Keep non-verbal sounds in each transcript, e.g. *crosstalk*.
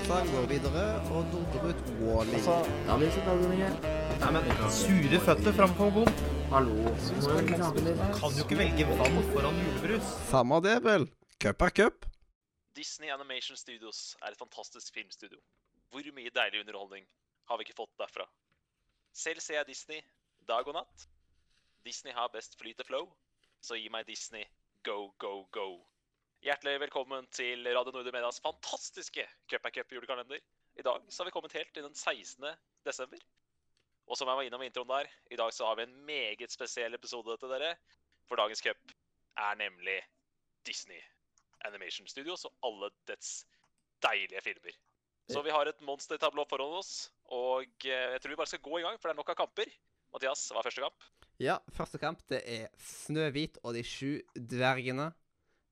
Tarzan går videre, og Norderud Wally. Altså, Sure føtter framfor bom. Hallo. Kan jo ikke velge vann foran julebrus. Samme det, vel. Cup er cup. Disney Animation Studios er et fantastisk filmstudio. Hvor mye deilig underholdning har vi ikke fått derfra? Selv ser jeg Disney dag og natt. Disney har best flyt og flow, så gi meg Disney go, go, go. Hjertelig velkommen til Radio Nordre Medias fantastiske Cup er cup julekalender. I dag så har vi kommet helt til den 16. desember. Og som jeg var innom introen der, i dag så har vi en meget spesiell episode til dere. For dagens cup er nemlig Disney Animation Studios og alle dets deilige filmer. Så vi har et monstertablå foran oss, og eh, jeg tror vi bare skal gå i gang, for det er nok av kamper. Mathias, hva er første kamp? Ja, første kamp det er Snøhvit og de sju dvergene.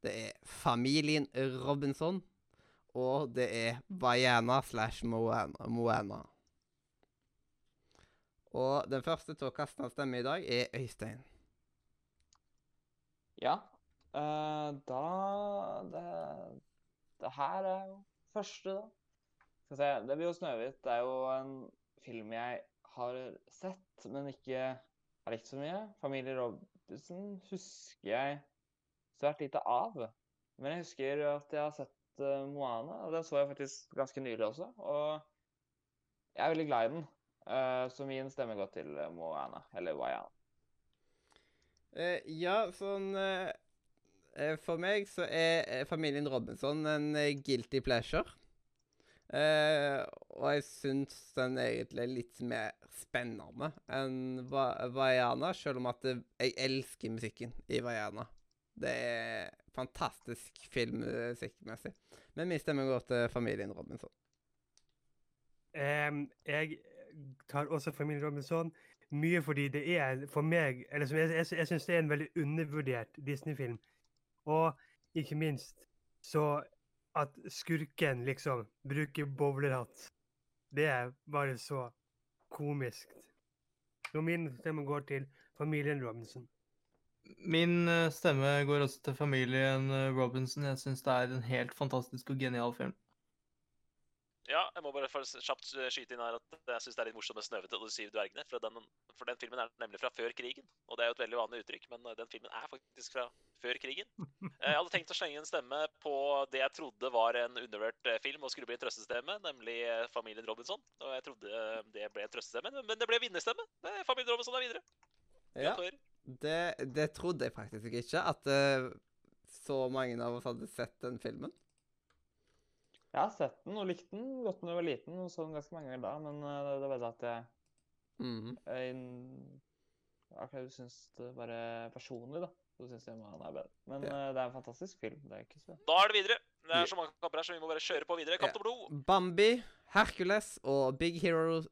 Det er familien Robinson. Og det er Vaiana slash Moana. Og den første til å kaste en stemme i dag er Øystein. Ja. uh, da det, det her er jo første, da. Skal se. Det blir jo 'Snøhvit'. Det er jo en film jeg har sett, men ikke har likt så mye. 'Familie Robinson' husker jeg svært lite av. Men jeg husker at jeg har sett uh, 'Moana', og den så jeg faktisk ganske nylig også. Og jeg er veldig glad i den. Uh, så min stemme går til eh, Moana, eller Wayana. Uh, ja, sånn For meg så er familien Robinson en guilty pleasure. Og jeg syns den egentlig er litt mer spennende enn Va Vaiana, selv om at jeg elsker musikken i Vaiana. Det er fantastisk filmmusikkmessig. Men min stemme går til familien Robinson. Um, jeg tar også familien Robinson. Mye fordi det er for meg eller som Jeg, jeg, jeg syns det er en veldig undervurdert Disney-film. Og ikke minst så at skurken liksom bruker bowlerhatt. Det er bare så komisk. Så min stemme går til familien Robinson. Min eh, stemme går også til familien eh, Robinson. Jeg syns det er en helt fantastisk og genial film. Ja, jeg må bare kjapt eh, skyte inn her at jeg syns det er litt morsomt med 'Snøhvit og de syv dvergene'. For den, for den filmen er nemlig fra før krigen. Og det er jo et veldig vanlig uttrykk, men den filmen er faktisk fra før krigen. *laughs* Jeg hadde tenkt å slenge en stemme på det jeg trodde var en undervurdert film og skulle bli en trøstestemme, nemlig 'Familien Robinson'. Og jeg trodde det ble en trøstestemme, men det ble vinnerstemme. 'Familien Robinson' er videre. Ja, Gratulerer. Det, det trodde jeg faktisk ikke, at uh, så mange av oss hadde sett den filmen. Jeg har sett den og likt den godt da jeg var liten, og så den ganske mange ganger da, men uh, det var det at jeg Mhm. jeg akkurat syns det bare personlig, da. Så syns jeg man er bedre. Men Ja. eh, det er en fantastisk film. Det er ikke så Da er det videre. Det er så mange kamper her, så vi må bare kjøre på videre. Kapp til blod. Bambi, Hercules og Big Hero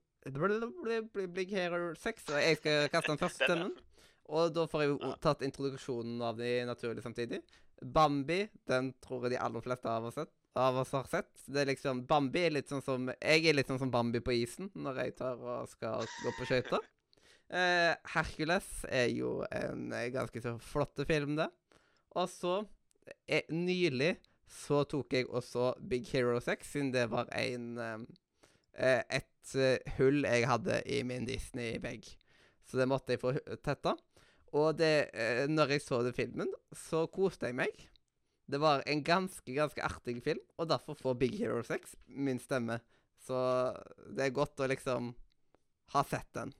Big Hero 6. Og jeg skal kaste den første Den, stemmen. Og da får jeg jo tatt introduksjonen av de naturlig samtidig. Bambi, den tror jeg de aller fleste av oss, av oss har sett. Det er liksom, Bambi er litt sånn som Jeg er litt sånn som Bambi på isen når jeg tar og skal gå på skøyter. Eh, Hercules er jo en ganske så flotte film, det. Og så, eh, nylig, så tok jeg også Big Hero 6, siden det var en eh, eh, et eh, hull jeg hadde i min Disney-vegg. Så det måtte jeg få tetta. Og det, eh, når jeg så den filmen, så koste jeg meg. Det var en ganske, ganske artig film, og derfor får Big Hero 6 min stemme. Så det er godt å liksom ha sett den.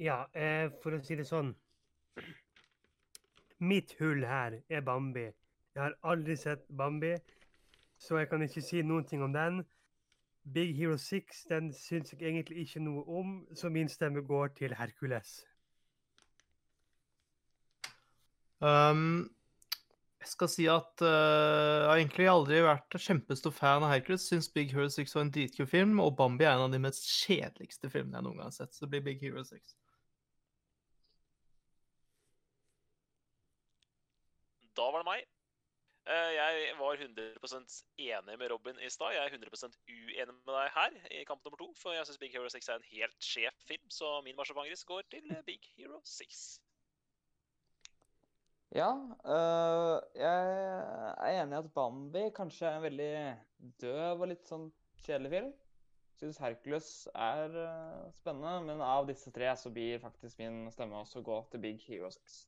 Ja, eh, for å si det sånn Mitt hull her er Bambi. Jeg har aldri sett Bambi, så jeg kan ikke si noen ting om den. Big Hero 6 den syns jeg egentlig ikke noe om, så min stemme går til Hercules. Um, jeg skal si at uh, jeg har egentlig aldri vært kjempestor fan av Hercules. Syns Big Hero 6 var en dritkul film, og Bambi er en av de mest kjedeligste filmene jeg noen gang har sett. Så det blir Big Hero 6. Da var det meg. Eh, Jeg var 100% enig med Robin i stad. Jeg er 100% uenig med deg her i kamp nummer to. For jeg syns Big Hero 6 er en helt sjef film, så min marsjepangris går til Big Hero 6. Ja, øh, jeg er enig i at Bambi kanskje er en veldig døv og litt sånn kjedelig film. Syns Hercules er øh, spennende, men av disse tre så blir faktisk min stemme også gå til Big Hero 6.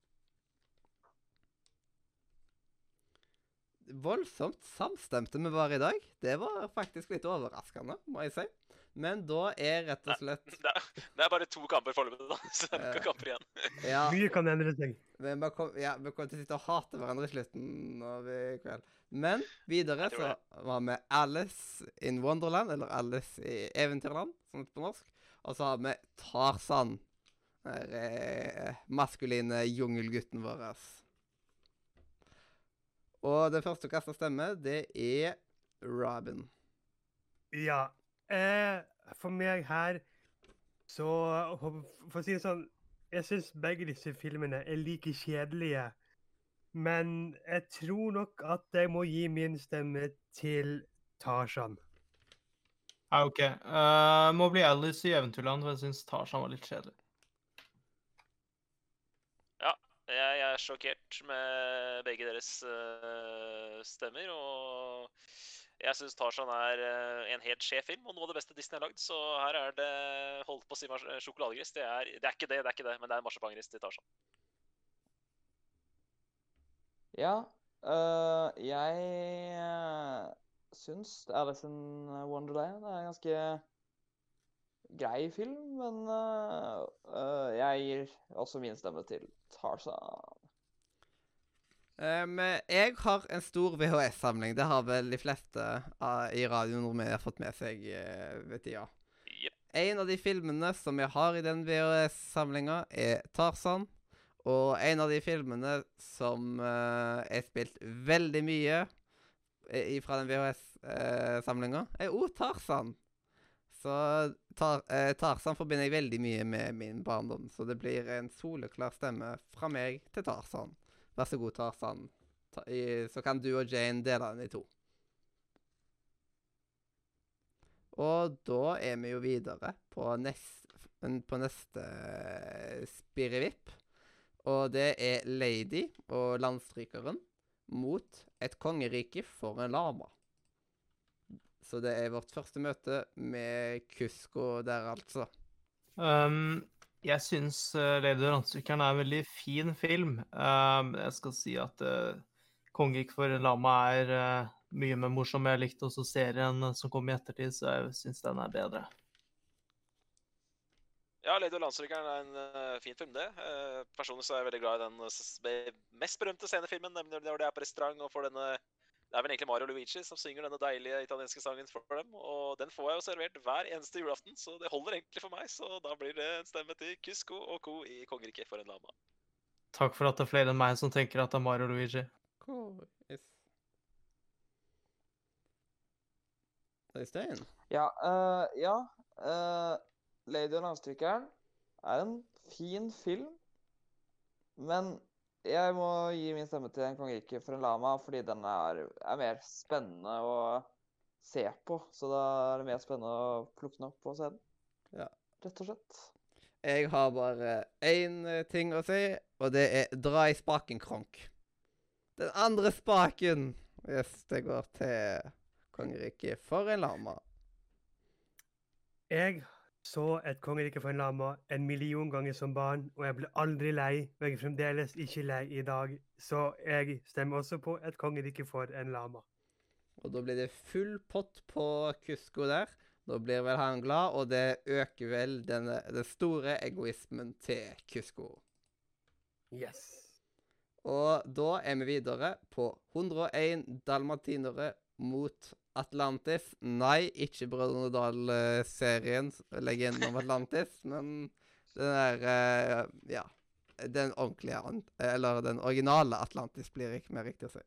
Voldsomt samstemte vi var i dag. Det var faktisk litt overraskende, må jeg si. Men da er rett og slett Det er, det er bare to kamper foreløpig, da. *laughs* Så det er ikke noen kamper igjen. Ja, Mye kan endre seg. vi, må kom, ja, vi kommer til å sitte og hate hverandre i slutten av i kveld. Men videre så var vi Alice in Wonderland, eller Alice i Eventyrland, som det på norsk. Og så har vi Tarzan. Den eh, maskuline jungelgutten vår. Og den første som kaster stemme, det er Robin. Ja. Eh, for meg her så For å si det sånn Jeg syns begge disse filmene er like kjedelige. Men jeg tror nok at jeg må gi min stemme til Tarzan. Ja, OK. Uh, må bli Alice i Eventyrland, for jeg syns Tarzan var litt kjedelig. Jeg, jeg er sjokkert med begge deres uh, stemmer. Og jeg syns Tarzan er øh, en helt sjef film, og noe av det beste Disney har lagd. Så her er det holdt på å si mars- sjokoladegris. Det er, det er ikke det, det er ikke det, men det er marsipangris til Tarzan. Ja, øh, jeg syns Alice in Wonderland er en ganske grei film, men øh, jeg gir også min stemme til Tarzan. Um, jeg har en stor VHS-samling. Det har vel de fleste uh, i radioen når vi har fått med seg uh, ved tida. Yep. En av de filmene som jeg har i den VHS-samlinga, er Tarzan. Og en av de filmene som uh, er spilt veldig mye eh, fra den VHS-samlinga, er òg Tarzan. Så tar, eh, Tarzan forbinder jeg veldig mye med min barndom. Så det blir en soleklar stemme fra meg til Tarzan. Vær så god, Tarzan. Ta, så kan du og Jane dele den i to. Og da er vi jo videre på, nest, på neste spirrevipp. Og det er Lady og Landstrykeren mot et kongerike for en lama. Så det er vårt første møte med Kusko der, altså. Um, jeg syns uh, Lady og er en veldig fin film. Um, jeg skal si at uh, Kongeriket for lama er uh, mye mer morsom. Jeg likte også serien som kom i ettertid, så jeg syns den er bedre. Ja, 'Lady og er en fin film, det. Personlig så er jeg veldig glad i den mest berømte scenefilmen, nemlig når de er på restaurant og får denne Det er vel egentlig Mario Luigi som synger denne deilige italienske sangen for dem. Og den får jeg jo servert hver eneste julaften, så det holder egentlig for meg. Så da blir det en stemme til Kusko og co. i Kongeriket for en lama. Takk for at det er flere enn meg som tenker at det er Mario Luigi. Cool. Yes. Øystein? Ja, Uh, ja Uh, Lady og Landstrykeren er en fin film, men jeg må gi min stemme til En kongerike for en lama, fordi den er, er mer spennende å se på. Så da er det mer spennende å plukke den opp og se den. Ja. Rett og slett. Jeg har bare én eh, ting å si, og det er dra i spaken, Kronk. Den andre spaken. Yes, det går til kongeriket for en lama. Jeg så et kongerike for en lama en million ganger som barn, og jeg ble aldri lei, og jeg er fremdeles ikke lei i dag. Så jeg stemmer også på et kongerike for en lama. Og da blir det full pott på Kusko der. Da blir vel han glad, og det øker vel denne, den store egoismen til Kusko. Yes. Og da er vi videre på 101 dalmatinere mot Atlantis. Nei, ikke Brødrene Dal-serien, legenden om Atlantis, *laughs* men den der eh, Ja. Den ordentlige Eller den originale Atlantis, blir ikke mer riktig å si.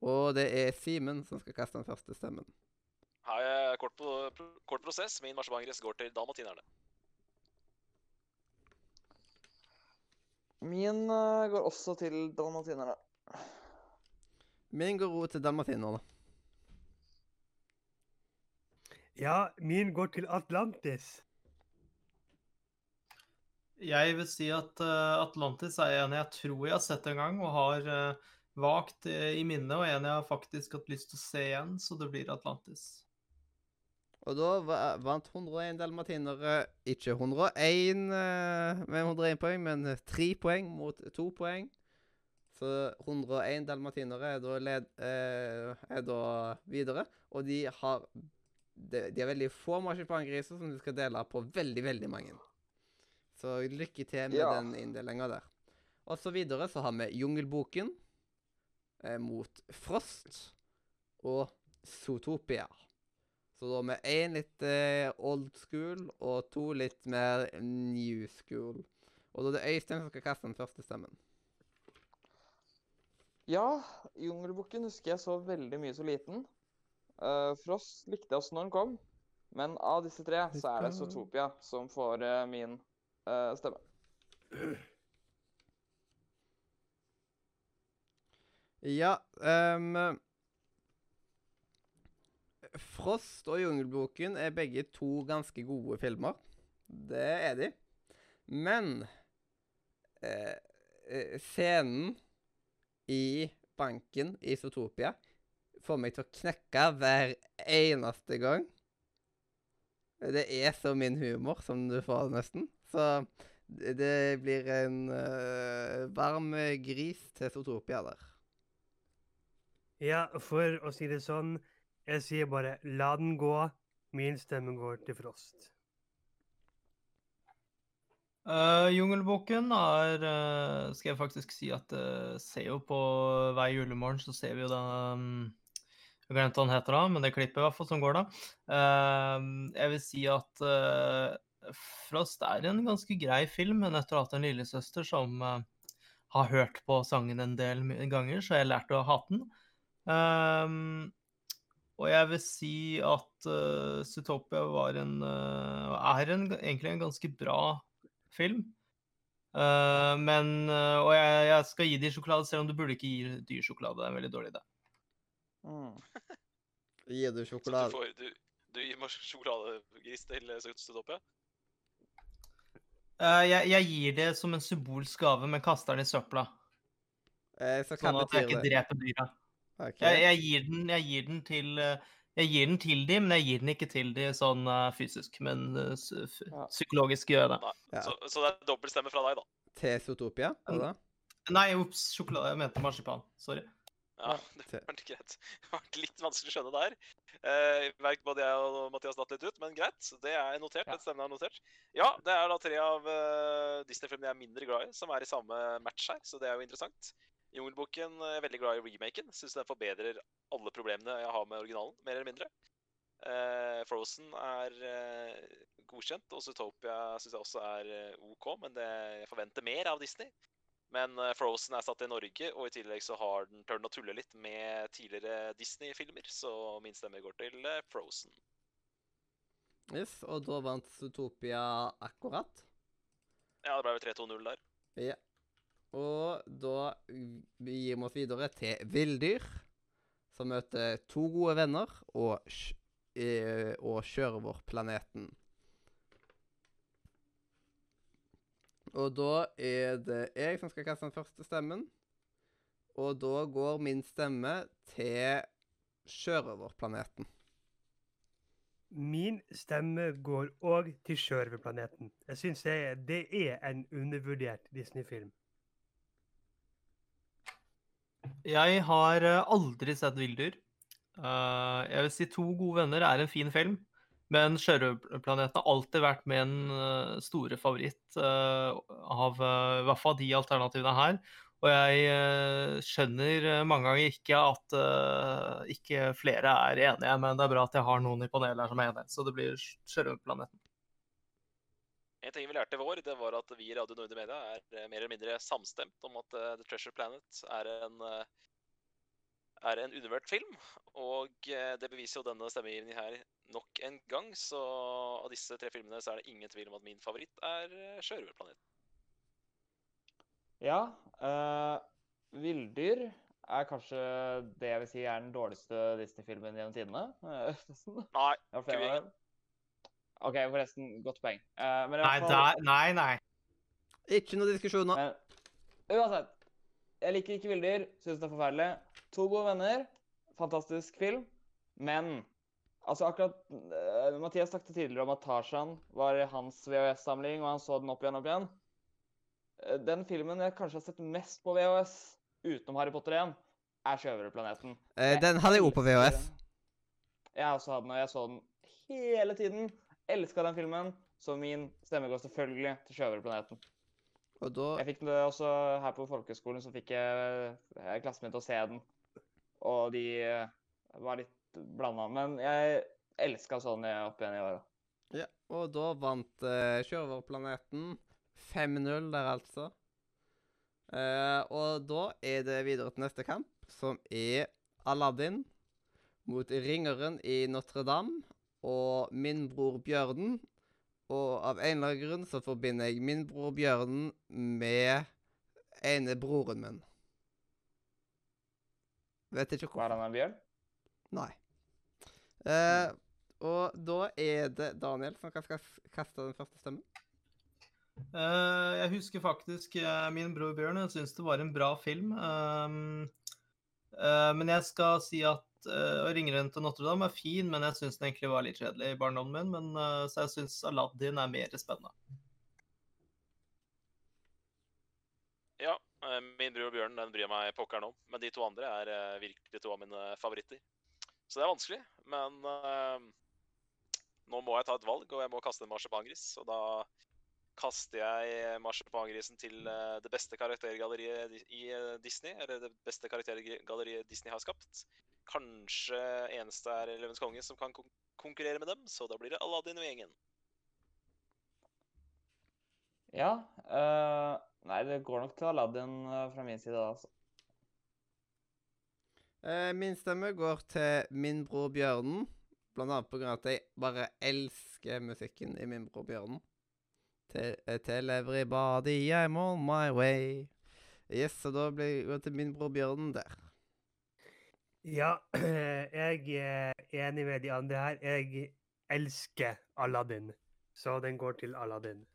Og det er Simen som skal kaste den første stemmen. Her er kort, pro kort prosess. Min marsipangris går til dalmatinerne. Min uh, går også til dalmatinerne. Min går ro til da. Ja, min går til Atlantis. Jeg vil si at eh, Atlantis er en jeg tror jeg har sett en gang, og har uh, vagt eh, i minnet, og en jeg har faktisk hatt lyst til å se igjen, så det blir Atlantis. Og da vant 101 dalmatinere ikke 101 eh, med 101 poeng, men 3 poeng mot 2 poeng. Så 101 dalmatinere er da, led, eh, er da videre. Og de har de, de har veldig få marsipangriser som de skal dele på veldig, veldig mange. Så lykke til med Ja. den inndelinga der. Og så videre så har vi Jungelboken eh, mot Frost og Zootopia. Så da med én litt eh, old school og to litt mer new school. Og da er det Øystein som skal kaste den første stemmen. Ja, Jungelboken husker jeg så veldig mye så liten. Uh, Frost likte jeg også når den kom, men av disse tre så er det Zootopia som får uh, min uh, stemme. Ja um, Frost og Jungelboken er begge to ganske gode filmer. Det er de. Men eh, scenen i banken i Zootopia får meg til å knekke hver eneste gang. Det er så min humor som du får, nesten. Så det blir en uh, varm gris til Zootopia der. Ja, for å si det sånn, jeg sier bare la den gå. Min stemme går til Frost. Uh, Jungelboken er uh, Skal jeg faktisk si at uh, ser jo på hver julemorgen, så ser vi jo den um, Jeg glemte hva han heter da, men det klippet i hvert fall som går da. Uh, jeg vil si at eh, Frost er en ganske grei film, men etter å ha hatt en lillesøster som eh, har hørt på sangen en del ganger, så jeg lært å hate den. Og jeg vil si at uh, Zootopia var en uh, er en, egentlig en ganske bra film. Uh, men uh, Og jeg, jeg skal gi de sjokolade, selv om du burde ikke gi dyr sjokolade. Det er en veldig dårlig idé. Mm. *laughs* Gi du Så du, sjokolade? får, du, du gir meg sjokoladegris til Zootopia? Eh, jeg, jeg gir det som en symbolsk gave, men kaster den i søpla. Eh, så Sånn at jeg ikke dreper dyra. Okay. Jeg, jeg, gir den, jeg gir den til eh, jeg gir den til de, men jeg gir den ikke til de sånn uh, fysisk. Men uh, f- Ja. psykologisk gjør jeg det. Ja. Så, så det er dobbeltstemme fra deg, da. Til Zootopia? Er det det? Nei, ops, sjokolade. Jeg mente marsipan. Sorry. Ja, *laughs* det var greit. Det har vært litt vanskelig å skjønne der. Eh, Jeg både jeg og Mathias datt litt ut, men greit. Det er notert. Ja. Den stemmen er notert. Ja, det er da tre av uh, Disney-filmene jeg er mindre glad i, som er i samme match her, så det er jo interessant. Jungelboken er veldig glad i remaken. Syns den forbedrer alle problemene jeg har med originalen, mer eller mindre. Uh, Frozen er uh, godkjent, og Zootopia syns jeg også er eh, OK, men det, jeg forventer mer av Disney. Men eh, Frozen er satt i Norge, og i tillegg så har den tørt å tulle litt med tidligere Disney-filmer, så min stemme går til eh, Frozen. Yes, og da vant Zootopia akkurat. Ja, det ble vel 3-2-0 der. Ja. Og da gir vi oss videre til Villdyr, som møter to gode venner og, og kjører vår planeten. Og da er det jeg som skal kaste den første stemmen. Og da går min stemme til Sjørøverplaneten. Min stemme går òg til Sjørøverplaneten. Jeg syns det er en undervurdert Disney-film. Jeg har eh, aldri sett Villdyr. Eh, jeg vil si To gode venner er en fin film, men Sjørøverplaneten har alltid vært min eh, store favoritt av i hvert fall de alternativene her. Og jeg skjønner mange ganger ikke at ikke flere er enige, men det er bra at jeg har noen i panelet her som er enige. Så det blir Sjørøverplaneten. En ting vi lærte i vår, det var at vi i Radio Nordre Media er eh, mer eller mindre samstemt om at eh, The Treasure Planet er en, eh, er en undervurdert film. Og det beviser jo denne stemmegivningen her nok en gang. Så av disse tre filmene så er det ingen tvil om at min favoritt er Sjørøverplaneten. Ja. Uh, Villdyr er kanskje det jeg vil si er den dårligste Disney-filmen gjennom tidene. *laughs* Nei, Ikke dem. OK, forresten, godt poeng. Uh, men i Nei, fall, der, nei, nei. Ikke noe diskusjon Men uansett. Jeg liker ikke villdyr. Syns det er forferdelig. To gode venner. Fantastisk film. Men altså akkurat uh, Mathias snakket tidligere om at Tarzan var hans VHS-samling, og han så den opp igjen og opp igjen. Uh, Den filmen jeg kanskje har sett mest på VHS, utenom Harry Potter 1, er Sjørøverplaneten. Uh, den hadde jeg òg på VHS. Jeg også hadde den, og jeg så den hele tiden. Elska den filmen. Så min stemme går selvfølgelig til Sjørøverplaneten. Og da Jeg fikk det også her på folkehøgskolen, så fikk jeg eh, klassen min til å se den. Og de eh, var litt blanda. Men jeg elska sånn jeg opp igjen i åra. Ja, og da vant uh, Sjørøverplaneten 5-0 der, altså. Eh, og da er det videre til neste kamp, som er Aladdin mot Ringeren i Notre-Dame og Min bror Bjørnen. Og av en eller annen grunn så forbinder jeg Min bror Bjørnen med ene broren min. Vet ikke Var hvorfor. han en bjørn? Nei. Eh, og da er det Daniel som skal kaste den første stemmen. Eh, jeg husker faktisk eh, min bror Bjørn. Jeg syns det var en bra film. Um, eh, men jeg skal si at uh, 'Ringeren til Notre-Dame' er fin, men jeg syns den egentlig var litt kjedelig i barndommen min. Men, eh, så jeg syns 'Aladdin' er mer spennende. Ja, eh, min bror Bjørn den bryr jeg meg pokkeren om. Men de to andre er eh, virkelig to av mine favoritter. Så det er vanskelig, men uh, nå må jeg ta et valg, og jeg må kaste en marsipangris. Og da kaster jeg marsipangrisen til eh, det beste karaktergalleriet i eh, Disney. Eller det beste karaktergalleriet Disney har skapt. Kanskje eneste er Løvens konge som kan kon konkurrere med dem, så da blir det Aladdin og gjengen. Ja. eh, nei, det går nok til Aladdin eh, fra min side, da, altså. Eh, min stemme går til Min bror Bjørnen. Blant annet av at jeg bare elsker musikken i Min bror Bjørnen. Til, til everybody, I'm on my way. Yes, så da blir jeg til Min bror Bjørnen der. Ja, *clears throat* jeg er enig med de andre her. Jeg elsker Aladdin, så den går til Aladdin.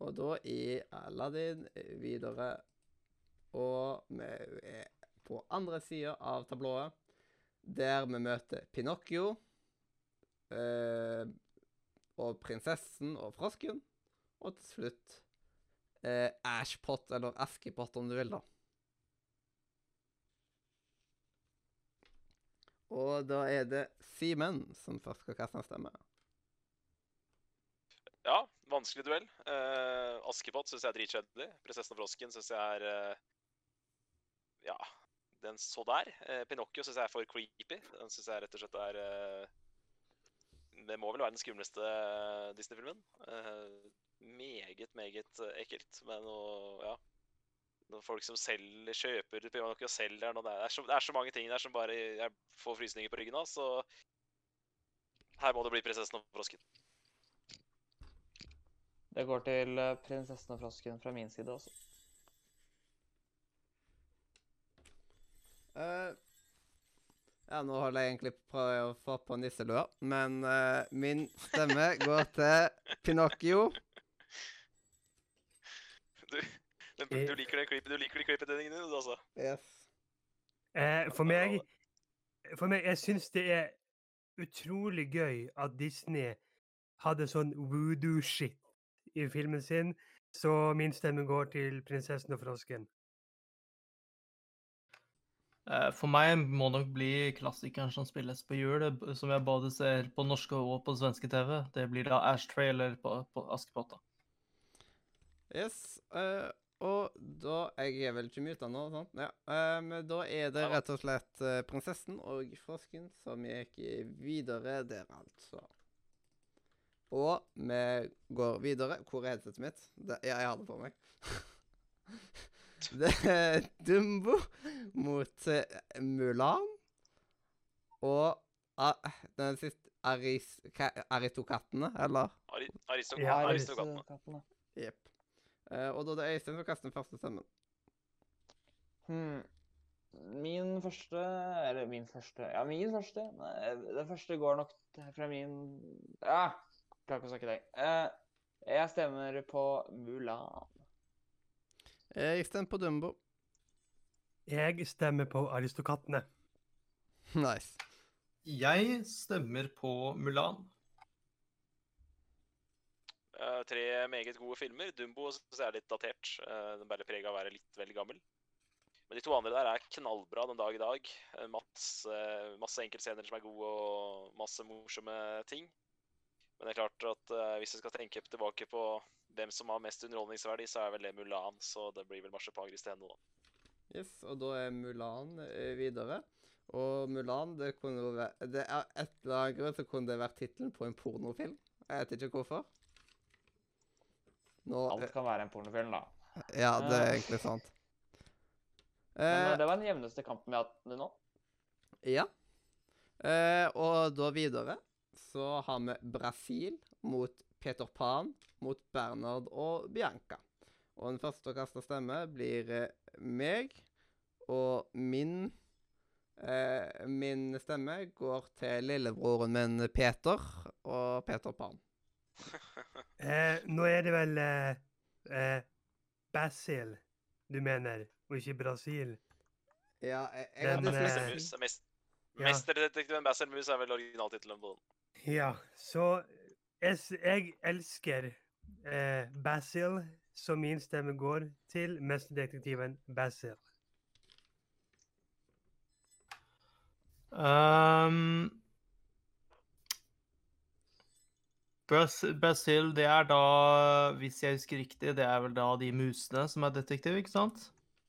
Og da er Aladdin videre. Og vi er på andre sida av tablået, der vi møter Pinocchio. Eh, og prinsessen og frosken. Og til slutt eh, Ashpot, eller Askepott, om du vil, da. Og da er det Simen som først skal kaste en stemme. Ja, vanskelig duell. Uh, Askepott syns jeg er dritkjedelig. Prinsessen og frosken syns jeg er uh, Ja, den så der. Uh, Pinocchio syns jeg er for creepy. Den syns jeg rett og slett er Det må vel være den skumleste Disney-filmen. Meget, meget ekkelt. Men noe Ja. Noen folk som selger, kjøper og selger noe. det er, så, det er så mange ting der som bare jeg får frysninger på ryggen av, så her må det bli prinsessen og frosken. Det går til eh, prinsessen og frosken fra min side også. Uh, ja, nå holder jeg egentlig på å få på nisselua, men uh, min stemme går til Pinocchio. *laughs* Du, den, Eh. du liker det creepy, du liker de creepy dine, du, altså. Yes. Eh, for meg For meg, jeg syns det er utrolig gøy at Disney hadde sånn voodoo-shit i filmen sin, så min stemme går til 'Prinsessen og frosken'. Eh, For meg må nok bli klassikeren som spilles på jul, eh, som jeg både ser på norske og på svenske TV. Det blir da Ashtray eller på, på Askepott. Yes. eh, og da Jeg er vel ikke muta nå, sant? Ja. Um, da er det rett og slett uh, prinsessen og frosken som gikk videre der, altså. Og vi går videre. Hvor er headsetet mitt? Det, ja, jeg har det på meg. *laughs* det er Dumbo mot uh, Mulan. Og uh, den siste Aris, Aristokattene, eller? Ari, Aristok Ja. Aristokratene. Jepp. Eh, og da er det Øystein som kaster den første stemmen. Hmm. Min første Eller min første Ja, min første. Nei, det første går nok fra min Ja, klarer ikke å snakke i dag. Eh, Jeg stemmer på Mulan. Jeg stemmer på Dumbo. Jeg stemmer på Aristokattene. *laughs* Nice. Jeg stemmer på Mulan. Eh, tre meget gode filmer. Dumbo synes jeg er litt datert. Eh, den bærer preg av å være litt veldig gammel. Men de to andre der er knallbra den dag i dag. Mats, masse, enkeltscener som er gode, og masse morsomme ting. Men det er klart at eh, hvis jeg skal tenke tilbake på hvem som har mest underholdningsverdi, så er vel det Mulan. Så det blir vel marsipangris til henne, da. Yes, og da er Mulan eh, videre. Og Mulan, det kunne være Det er et eller annet grunn så kunne det vært tittelen på en pornofilm. Jeg vet ikke hvorfor. Nå Alt kan være en pornofilm, da. Ja, det er egentlig sant. *laughs* Men Eh, eh, det var den jevneste kampen vi har hatt nå. ja. Eh, og da videre så har vi Brasil mot Peter Pan mot Bernard og Bianca. Og den første å kaste stemme blir eh, meg, og min eh, Min stemme går til lillebroren min Peter og Peter Pan. Eh, nå er det vel eh, eh, Basil du mener, og ikke Brasil. Ja, jeg, jeg eh, mest, ja. Mesterdetektiven Basil Mus er vel originaltittelen på den. Ja, så jeg, jeg elsker eh, Basil, så min stemme går til mesterdetektiven Basil. Um, Bras Brasil, det er da, hvis jeg husker riktig, det er vel da de musene som er detektiv, ikke sant?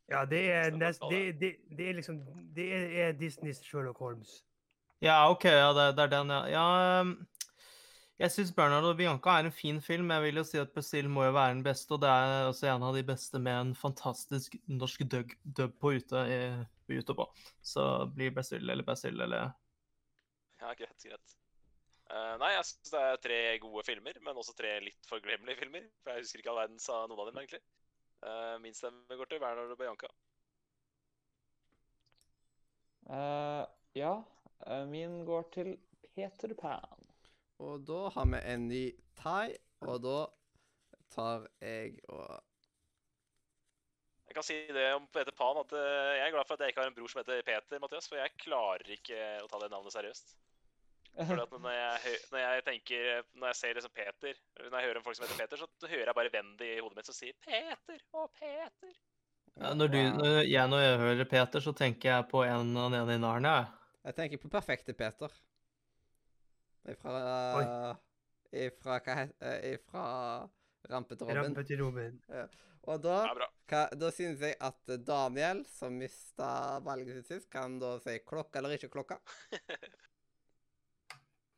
Ja, det er, nest, det, det, det er liksom Det er, er Disneys Sherlock Holmes. Ja, OK, ja, det, det er den, ja. ja um, jeg syns Bernard og Bianca er en fin film. Jeg vil jo si at Basil må jo være den beste, og det er også en av de beste med en fantastisk norsk dub, dub på, ute, i, på YouTube. Så blir Basil eller Basil eller Ja, greit, greit. Eh, nei, jeg syns det er tre gode filmer, men også tre litt forglemmelige filmer. For jeg husker ikke all verdens av noen av dem, egentlig. Uh, min stemme går til Werner og Bianca. Uh, ja, eh, min går til Peter Pan. Og da har vi en ny thai, og da tar jeg og Jeg kan si det om Peter Pan at jeg er glad for at jeg ikke har en bror som heter Peter, Mathias, for jeg klarer ikke å ta det navnet seriøst. For at når jeg, når jeg tenker Når jeg ser liksom Peter, når jeg hører om folk som heter Peter, så hører jeg bare Wendy i hodet mitt som sier 'Peter og Peter'. ja, når, du, når jeg når jeg hører Peter, så tenker jeg på en av den ene i Narnia. jeg. Tenker på perfekte Peter. Ifra Ifra hva heter Ifra Rampe til Robin. Rampe til Robin. Og da, Ja, hva, da synes jeg at Daniel, som mista valget sitt sist, kan da si klokka eller ikke klokka. *laughs*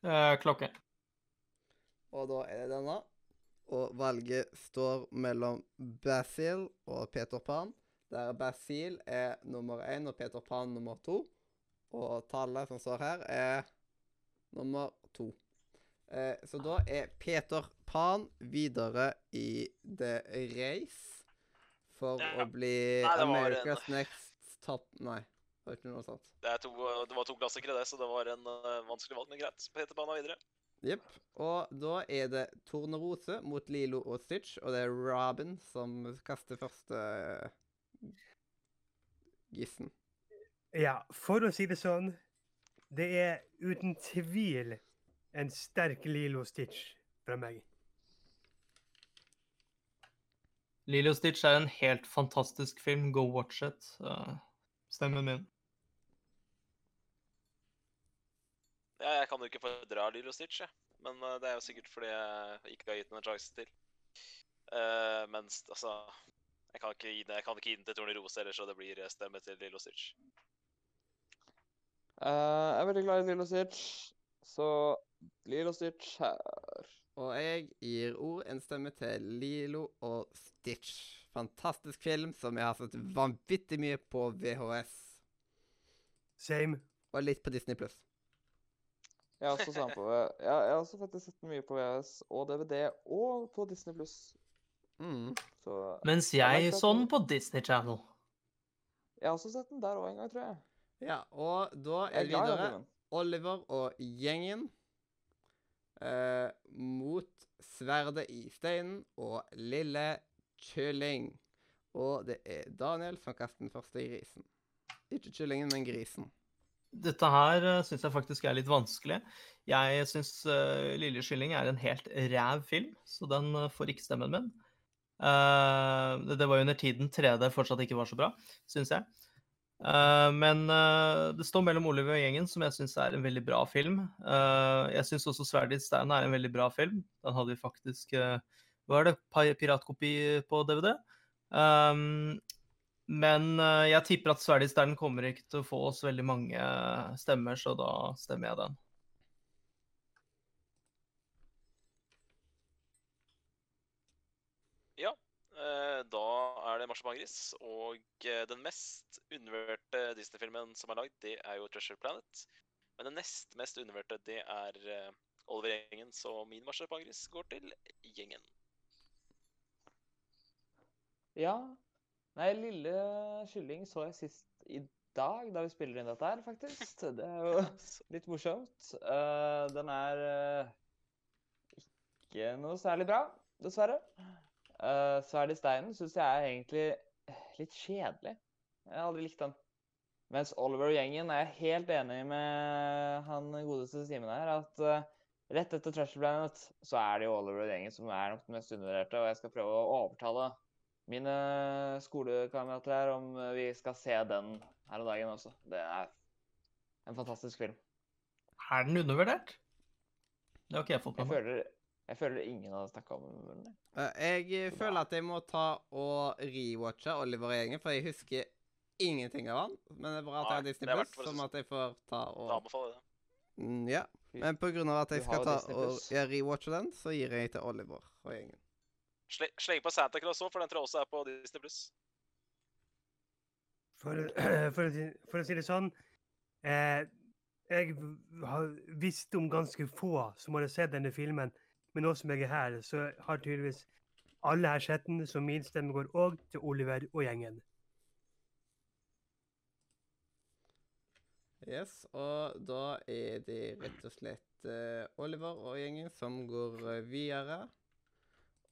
Eh, klokke. Og da er det denne. Og valget står mellom Basil og Peter Pan, der Basil er nummer én og Peter Pan nummer to. Og tallet som står her, er nummer to. Eh, så da er Peter Pan videre i The Race for å bli America's Next Top Nei, det var ikke noe sånt. Det, er to, det var to klassikere, det, så det var en uh, vanskelig valg, men greit. Peter Pan er videre. Jepp. Og da er det Tornerose mot Lilo og Stitch, og det er Robin som kaster første eh, gissen. Ja, for å si det sånn, det er uten tvil en sterk Lilo Stitch fra meg. Lilo Stitch er en helt fantastisk film. Go watch it. Uh, stemmen min. Jeg kan jo ikke fordra Lilo Stitch, jeg. Men eh, det er jo sikkert fordi jeg ikke har gitt den en sjanse til. Uh, mens altså jeg kan, ikke gi den, jeg kan ikke gi den til Tornerose, ellers så det blir eh, stemme til Lilo Stitch. Uh, jeg er veldig glad i Lilo Stitch, så Lilo Stitch her. Og jeg gir ord en stemme til Lilo og Stitch. Fantastisk film som jeg har sett vanvittig mye på VHS. Same. Og litt på Disney pluss. Jeg har også, på, jeg, jeg har også faktisk sett den mye på VHS og DVD og på Disney Pluss. Mm. Mens Jeg jeg så sånn den- på Disney Channel. jeg har også sett den der òg en gang, tror jeg. Ja, og da er vi videre. Oliver og gjengen eh, mot Sverdet i steinen og Lille kylling. Og det er Daniel som kaster den første grisen. Ikke kyllingen, men grisen. Dette her uh, syns jeg faktisk er litt vanskelig. Jeg syns uh, Lille kylling er en helt ræv film, så den uh, får ikke stemmen min. Uh, det, det var jo under tiden 3D fortsatt ikke var så bra, syns jeg. Men det står mellom Oliver og gjengen, som jeg syns er en veldig bra film. Jeg syns også Sverdet i steinen er en veldig bra film. Den hadde vi faktisk Hva er det? Piratkopi på DVD. Um, men jeg tipper at steinen kommer ikke til å få oss veldig mange stemmer, så da stemmer jeg den. Ja, eh, da er det Marsipangris. Og eh, den mest undervurderte Disney-filmen som er lagd, det er jo Treasure Planet. Men den nest mest undervurderte, det er eh, Oliver Gjengen, så min Marsipangris går til Gjengen. Ja. Nei, Lille kylling så jeg sist i dag, da vi spiller inn dette her, faktisk. Det er jo *laughs* litt morsomt. Uh, den er uh, ikke noe særlig bra, dessverre. Uh, Sverd i steinen syns jeg er egentlig litt kjedelig. Jeg har aldri likt den. Mens Oliver og gjengen er jeg helt enig med han godeste Simen her, at uh, rett etter Treasure Planet så er det jo Oliver og gjengen som er nok den mest undervurderte, og jeg skal prøve å overtale mine skolekamerater her om vi skal se den her om dagen også. Det er en fantastisk film. Er den undervurdert? Det har ikke jeg fått med meg. føler, jeg føler ingen har snakka om den. Eh, jeg føler at jeg må ta og rewatche Oliver og gjengen, for jeg husker ingenting av han. Men det er bra at jeg har Disney Plus, sånn som at jeg får ta og anbefaler det. Mm, Ja. Men på grunn av at jeg skal ta og ja, rewatche den, så gir jeg til Oliver og gjengen. Sle- Sleng på Santa Claus òg, for den tror jeg også er på Disney Pluss. For, *clears throat* for, for å si det sånn eh, Jeg har visst om ganske få som hadde sett denne filmen, men nå som jeg er her, så har tydeligvis alle her sett den, så min stemme går òg til Oliver og gjengen. Yes, og da er det rett og slett eh, Oliver og gjengen som går eh, videre.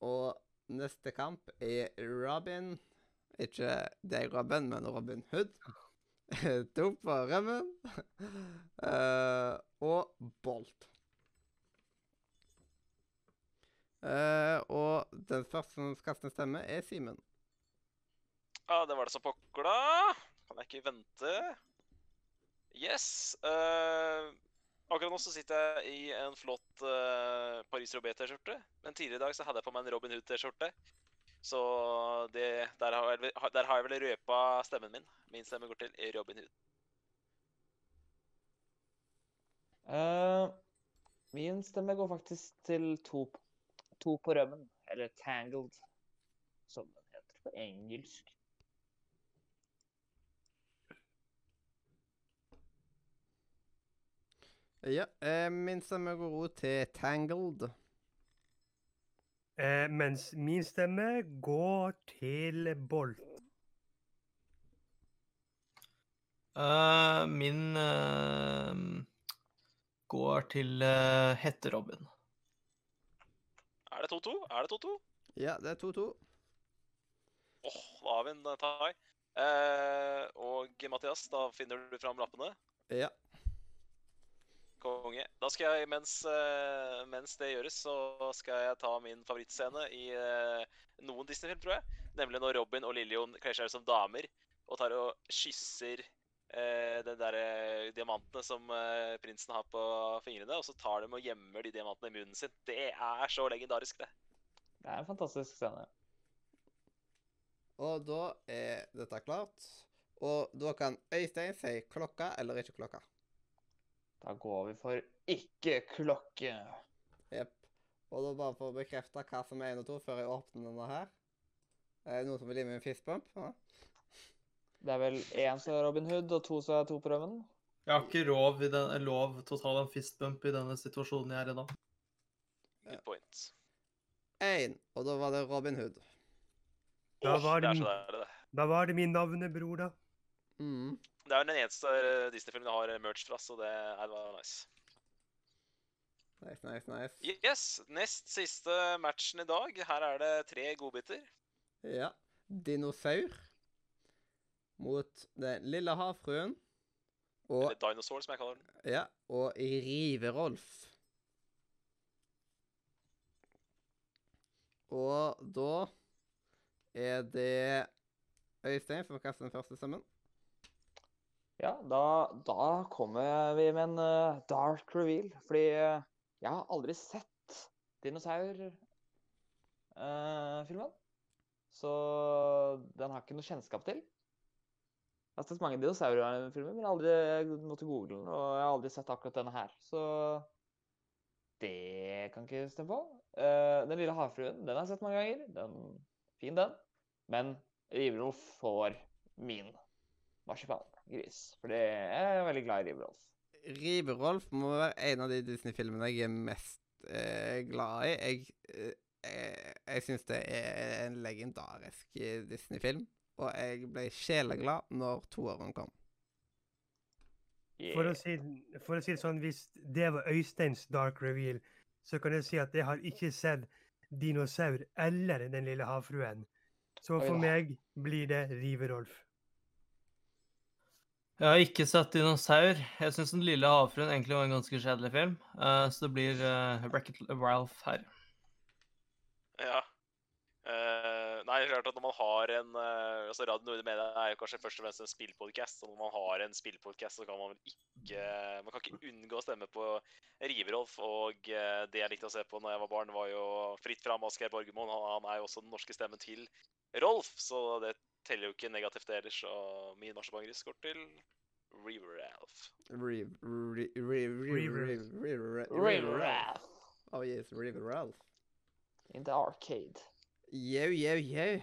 Og neste kamp er Robin. Ikke deg, Robin, men Robin Hood. *laughs* to på rømmen. Uh, *laughs* og Bolt. Uh, og den første som kaster stemme, er Simen. Ja, det var det som pokla. Kan jeg ikke vente? Yes. eh, akkurat nå så sitter jeg i en flott uh, Paris Robé-T-skjorte. Men tidligere i dag så hadde jeg på meg en Robin Hood-T-skjorte. Så det, der, har jeg, der har jeg vel røpa stemmen min. Min stemme går til Robin Hood. Uh, min stemme går faktisk til to, to på rømmen, eller Tangled, som den heter på engelsk. Ja, eh, min stemme går ut til Tangled. Eh, mens min stemme går til Bolt. Eh, min eh, går til uh, Hette-Robin. Er det 2-2? Er det 2-2? Ja, det er 2-2. Åh, da har vi en eh, tie. Eh, og Mathias, da finner du fram lappene. Ja. Konge. Da skal jeg, mens, eh, mens det gjøres, så skal jeg ta min favorittscene i eh, noen Disney-film, tror jeg. Nemlig når Robin og Lillian kler seg ut som damer og tar og kysser eh, den der diamantene som eh, prinsen har på fingrene, og så tar de og gjemmer de diamantene i munnen sin. Det er så legendarisk, det. Det er en fantastisk scene. Og da er dette klart. Og da kan Øystein si klokka eller ikke klokka. Da går vi for ikke klokke. Jepp. Og da bare for å bekrefte hva som er 1 og 2 før jeg åpner denne her. Er det noen som vil gi meg en fistbump? Ja. Det er vel én som er Robin Hood, og to som er to på rømmen. Jeg har ikke lov, i den, lov til å ta en fistbump i denne situasjonen jeg er i nå. Good point. Én. Og da var det Robin Hood. Da var det det min- det. Da var det min navnebror, da. Mm. Det er jo den eneste eh, Disney-filmen jeg har merch fra, så det er bare nice. Nice, nice, nice. Yes, nest siste matchen i dag. Her er det tre godbiter. Ja. Dinosaur mot Den lille havfruen. Og, Eller Dinosaur, som jeg kaller den. ja, og Rive-Rolf. Og da er det Øystein som kaster den første stemmen. Ja, da, da kommer vi med en uh, dark reveal. Fordi uh, jeg har aldri sett dinosaurfilmen. så den har ikke noe kjennskap til. Jeg har sett mange dinosaurfilmer, men aldri måttet google. Og jeg har aldri sett akkurat denne her. Så det kan ikke stemme på. Uh, den lille havfruen, den har jeg sett mange ganger. Den, fin, den. Men Riverolf får min marsipangris. For det er jeg veldig glad i Riberolf. Riberolf må være en av de Disney-filmene jeg er mest eh, glad i. Jeg, eh, jeg, jeg syns det er en legendarisk eh, Disney-film. Og jeg ble sjeleglad når toåren kom. For å, si, for å si det sånn, hvis det var Øysteins dark reveal, så kan jeg si at jeg har ikke sett dinosaur eller Den lille havfruen. Så for meg blir det Rive-Rolf. Jeg har ikke sett Dinosaur. Jeg syns Den lille havfruen egentlig var en ganske kjedelig film. Uh, så det blir uh, Wreck-It Ralph her. Ja. Uh, nei, det er klart at når man har en uh, altså Radio Nordre Media er jo kanskje først og fremst en spillpodcast. Og når man har en spillpodcast, så kan man vel ikke Man kan ikke unngå å stemme på Riverolf. Og uh, det jeg likte å se på når jeg var barn, var jo Fritt fram Asgeir Borgermoen. Han, han er jo også den norske stemmen til Rolf, så det teller jo ikke negativt det ellers. Og min marsipangris går til Riveralf. Riv... Riv... Riv... Riv... River. Riv... Riv... Oh yes, River-Ralph. in the arcade. Jau, jau, jau.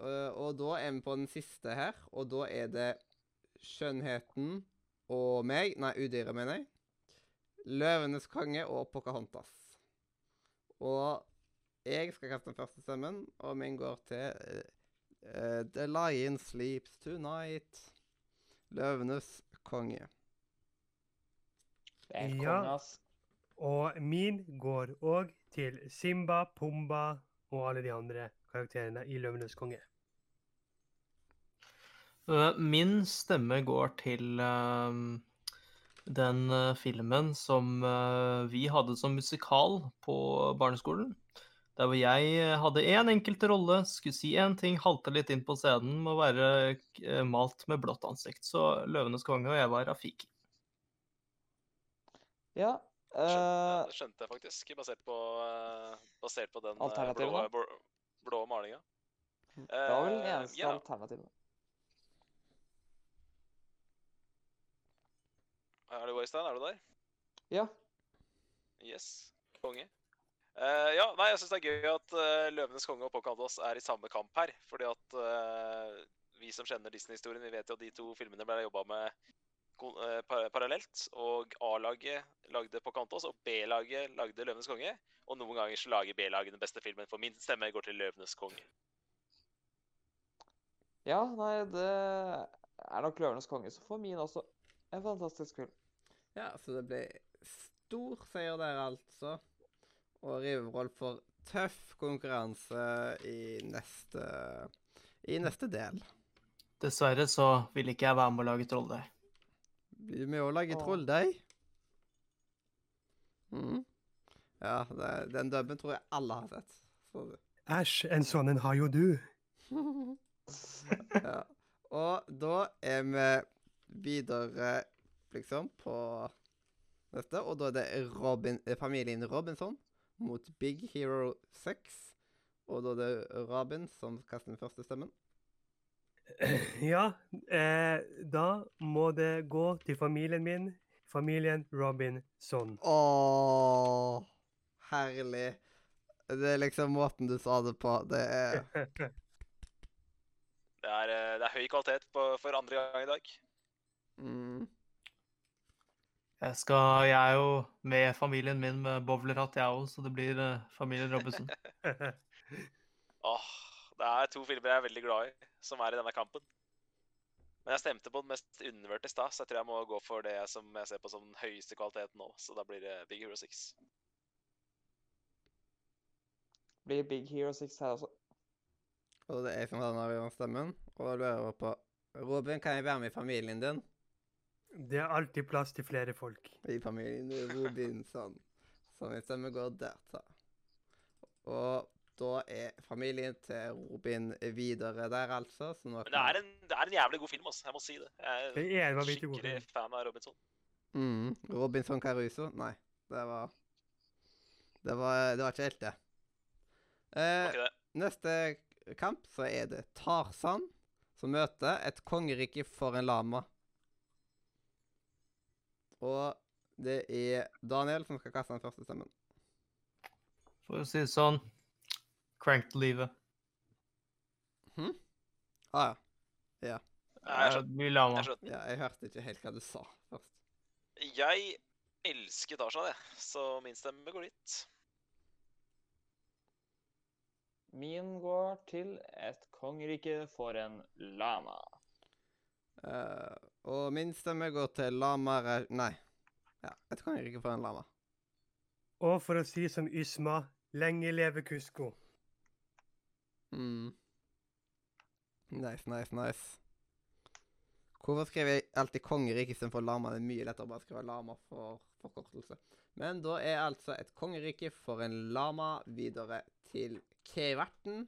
Eh, og da er vi på den siste her, og da er det Skjønnheten og meg Nei, Udyret, mener jeg. Løvenes konge og Pocahontas. Og jeg skal kaste den første stemmen, og min går til eh, eh, The Lion Sleeps Tonight. Løvenes konge. Det er Ja. kongas. Og min går òg til Simba, Pumba og alle de andre karakterene i Løvenes konge. Eh, Min stemme går til uh, den filmen som uh, vi hadde som musikal på barneskolen. Der hvor jeg eh, hadde én enkelt rolle, skulle si én ting, halte litt inn på scenen, må være eh, malt med blått ansikt. Så 'Løvenes konge' og jeg var Rafiki. Ja. uh... eh, det skjønte jeg faktisk, basert på, basert på den blå, blå, blå malinga. det var vel Eh, eneste yeah. alternativet. Er du Øystein? Er du der? Ja. Yes. Konge. Eh, ja, nei, jeg syns det er gøy at uh, Løvenes konge og Pocahontas er i samme kamp her. Fordi at uh, vi som kjenner Disney-historien, vi vet jo at de to filmene ble jobba med par parallelt. Og A-laget lagde Pocahontas, og B-laget lagde Løvenes konge. Og noen ganger så lager B-laget den beste filmen, for min stemme går til Løvenes konge. Ja, nei, det er nok Løvenes konge som får min også. En fantastisk film. Ja, så det ble stor seier der, altså. Og Rivervoll får tøff konkurranse i neste i neste del. Dessverre så vil ikke jeg være med å lage trolldeig. Blir du med å lage trolldeig? Mm. Ja, det, den dubben tror jeg alle har sett. Så. Æsj, en sånn en har jo du. *laughs* ja. Og da er vi videre, liksom, på neste. Og da er det Robin, eh, familien Robinson mot Big Hero 6. Og da er det Robin som kaster den første stemmen. *laughs* Ja, eh, da må det gå til familien min, familien Robinson. Åh, herlig. Det er liksom måten du sa det på. Det er *laughs* Det er, eh, det er høy kvalitet på, for andre gang i dag. mm. Jeg, skal, jeg er jo med familien min med bowlerhatt, jeg òg, så det blir eh, familien Robinson. *laughs* Åh, det er to filmer jeg er veldig glad i, som er i denne kampen. Men jeg stemte på den mest undervurderte i stad, så jeg tror jeg må gå for det som jeg ser på som den høyeste kvaliteten nå. Så da blir det Big Hero 6. blir Big Hero 6 her også. Og det er jeg som har den avgjørende stemmen. Og da lurer jeg på Robin, kan jeg være med i familien din? Det er alltid plass til flere folk. I familien Robinson. Så hvis stemme går der, ta. Og da er familien til Robin videre der, altså. Så nå Men det er, en, det er en jævlig god film, altså. Jeg må si det. Jeg Det er er skikkelig fan av Robinson. mm, Robinson Caruso? Nei, det var Det var, det var ikke helt det. Eh, ikke neste kamp så er det Tarzan som møter et kongerike for en lama. Og det er Daniel som skal kaste den første stemmen. For å si det sånn Crank livet. Hm? Ah, ja. Jeg lama. Jeg, skjønner. ja. Jeg hørte ikke helt hva du sa først. jeg elsker Tarzan, jeg. Så min stemme går dit. Min går til et kongerike for en lama. Eh, og min stemme går til lama Ra- Nei. Ja, et kongerike for en lama. Og for å si som Ysma, lenge leve Kusko. Mm. Nice, nice, nice. Hvorfor skriver jeg alltid kongerike istedenfor lama? Det er mye lettere å bare skrive lama for forkortelse. Men da er altså et kongerike for en lama videre til Keverten.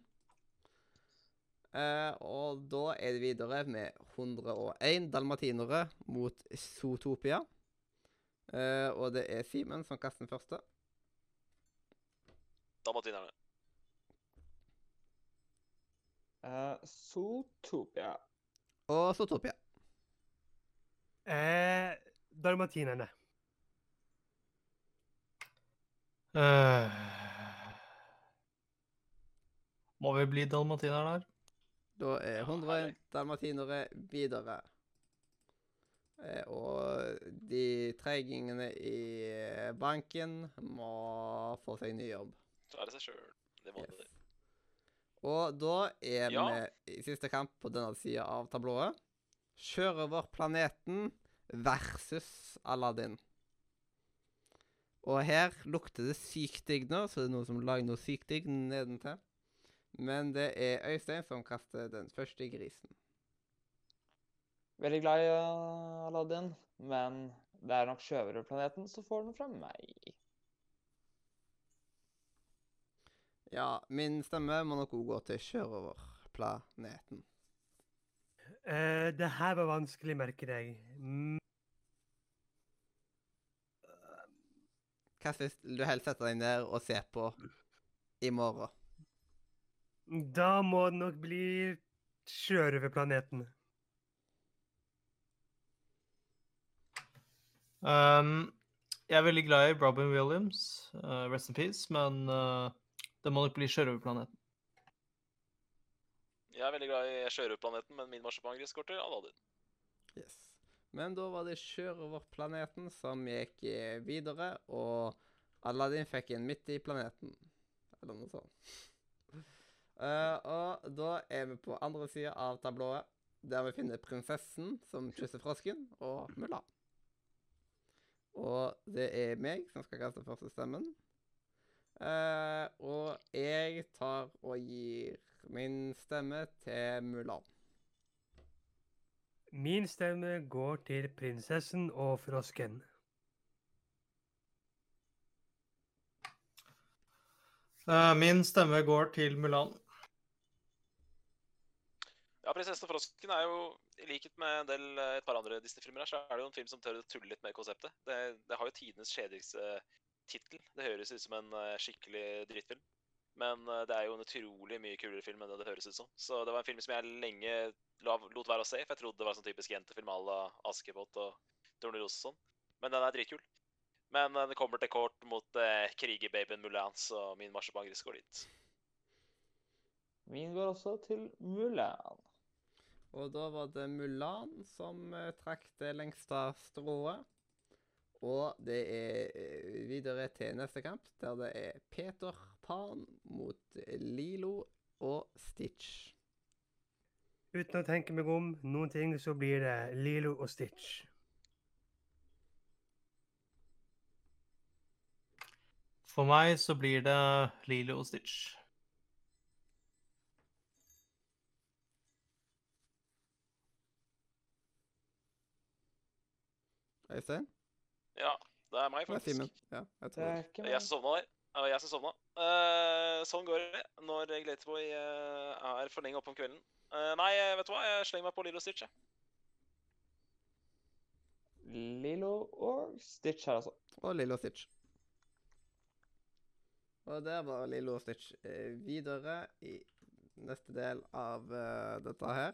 Eh, og da er det videre med 101 dalmatinere mot Zootopia. Uh, og det er Simen som kaster den første. Dalmatinerne. Uh, Zootopia. Og Zootopia. Eh, dalmatinerne. Uh, må vi bli dalmatiner der? Da er Ja, 101 dalmatinere videre. Eh, og de treigingene i eh, banken må få seg ny jobb. Klare seg sjøl. Det må Yes. det. Og da er Ja. vi i siste kamp på denne sida av tablået. over planeten versus Aladdin. Og her lukter det sykt digg nå, så det er noen som lager noe sykt digg nedentil. Men det er Øystein som kaster den første grisen. Veldig glad i uh, Aladdin, men det er nok sjørøverplaneten som får den fra meg. Ja, min stemme må nok òg gå til sjørøverplaneten. Uh, det her var vanskelig, merker jeg. Mm, Hva syns du helst setter deg ned og ser på i morgen? Da må det nok bli sjørøverplaneten. Um, jeg er veldig glad i Robin Williams, uh, rest in peace, men uh, det må nok bli Sjørøverplaneten. Jeg er veldig glad i sjørøverplaneten, men min marsipangris går til Aladdin. Yes. Men da var det sjørøverplaneten som gikk eh, videre, og Aladdin fikk en midt i planeten. Eller noe sånt. Eh, og da er vi på andre sida av tablået, der vi finner prinsessen som kysser frosken, og Mulan. Og det er meg som skal kaste første stemmen. Uh, og jeg tar og gir min stemme til Mulan. Min stemme går til prinsessen og frosken. Uh, min stemme går til Mulan. Ja, 'Prinsessen og frosken' er jo, i likhet med del, eh, et par andre Disney-filmer her, så er det jo en film som tør å tulle litt med konseptet. Det, det har jo tidenes kjedeligste tittel. Det høres ut som en eh, skikkelig drittfilm. Men eh, det er jo en utrolig mye kulere film enn det det høres ut som. Så det var en film som jeg lenge lot være å se, for jeg trodde det var sånn typisk jentefilm à la Askepott og Tornerose og sånn. Men den er dritkul. Men eh, den kommer til kort mot eh, krigerbabyen Mulan, så min marsipangris går dit. Min går også til Mulan. Og da var det Mulan som eh, trakk det lengste strået. Og det er eh, videre til neste kamp, der det er Peter Pan mot Lilo og Stitch. Uten å tenke meg om noen ting, så blir det Lilo og Stitch. For meg så blir det Lilo og Stitch. Øystein? Ja, det er meg, Det er faktisk. Simen. Ja, jeg Det er ikke Det er jeg som sovna der. Det var jeg som sovna. Uh, sånn går det når Glateboy uh, er for lenge oppe om kvelden. Uh, nei, vet du hva? Jeg slenger meg på Lilo Stitch, jeg. Lilo og Stitch her, altså. Og Lilo Stitch. Og der var Lilo Stitch eh, videre i neste del av uh, dette her.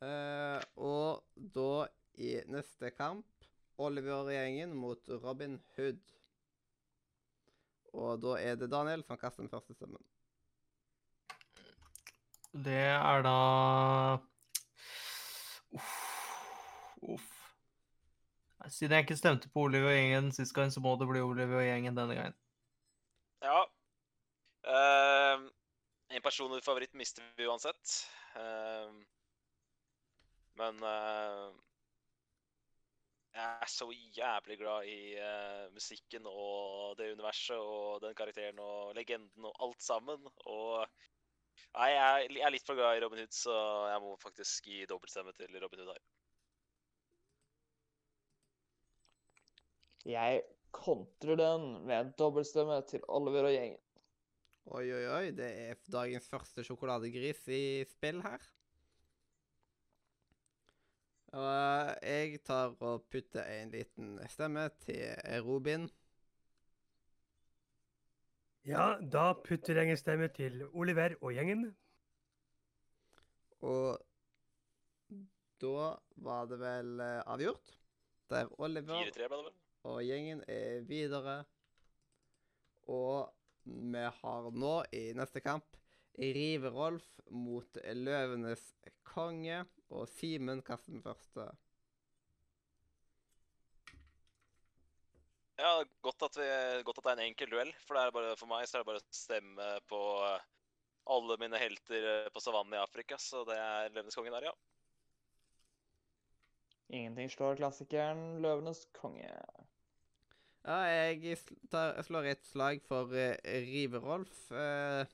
Uh, og da i neste kamp Oliver-gjengen mot Robin Hood. Og da er det Daniel som kaster den første stemmen. Det er da Uff. Uff. Siden jeg ikke stemte på Oliver og gjengen sist gang, så må det bli Oliver og gjengen denne gangen. Ja. Uh, en personlig favoritt mister vi uansett. Uh, men eh, jeg er så jævlig glad i uh, musikken og det universet og den karakteren og legenden og alt sammen. Og nei, jeg jeg er litt for glad i Robin Hood, så jeg må faktisk gi dobbeltstemme til Robin Hood her. Jeg kontrer den med en dobbeltstemme til Oliver og gjengen. Oi, oi, oi. Det er dagens første sjokoladegris i spill her. Og jeg tar og putter en liten stemme til Robin. Ja, da putter jeg en stemme til Oliver og gjengen. Og da var det vel eh, avgjort. Der Oliver 4-3 ble det vel? og gjengen er videre. Og vi har nå i neste kamp Rive-Rolf mot Løvenes konge. Og Simen kaster den første. Ja, godt at, vi, godt at det er en enkel duell. For, det er bare, for meg så er det bare å stemme på eh, alle mine helter eh, på savannen i Afrika. Så det er Løvenes konge der, ja. Ingenting slår klassikeren Løvenes konge. Ja, jeg tar, jeg slår et slag for uh, Rive-Rolf. Uh,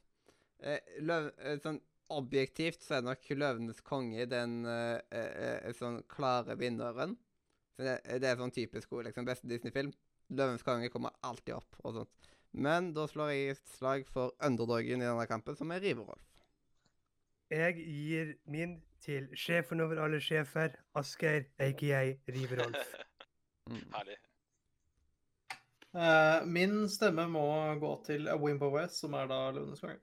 eh, løv, uh, sånn objektivt så er nok Løvenes konge den uh, eh, eh, sånn klare vinneren. Så det, det er sånn typisk god, liksom, beste Disney-film. Løvenes konge kommer alltid opp og sånt. Men da slår jeg et slag for underdogen i denne kampen, som er Rive-Rolf. Jeg gir min til sjefen over alle sjefer, Asgeir, aka Riverolf. Mm. *laughs* Herlig. Uh, min stemme må gå til Wimbo West, som er da Løvenes konge.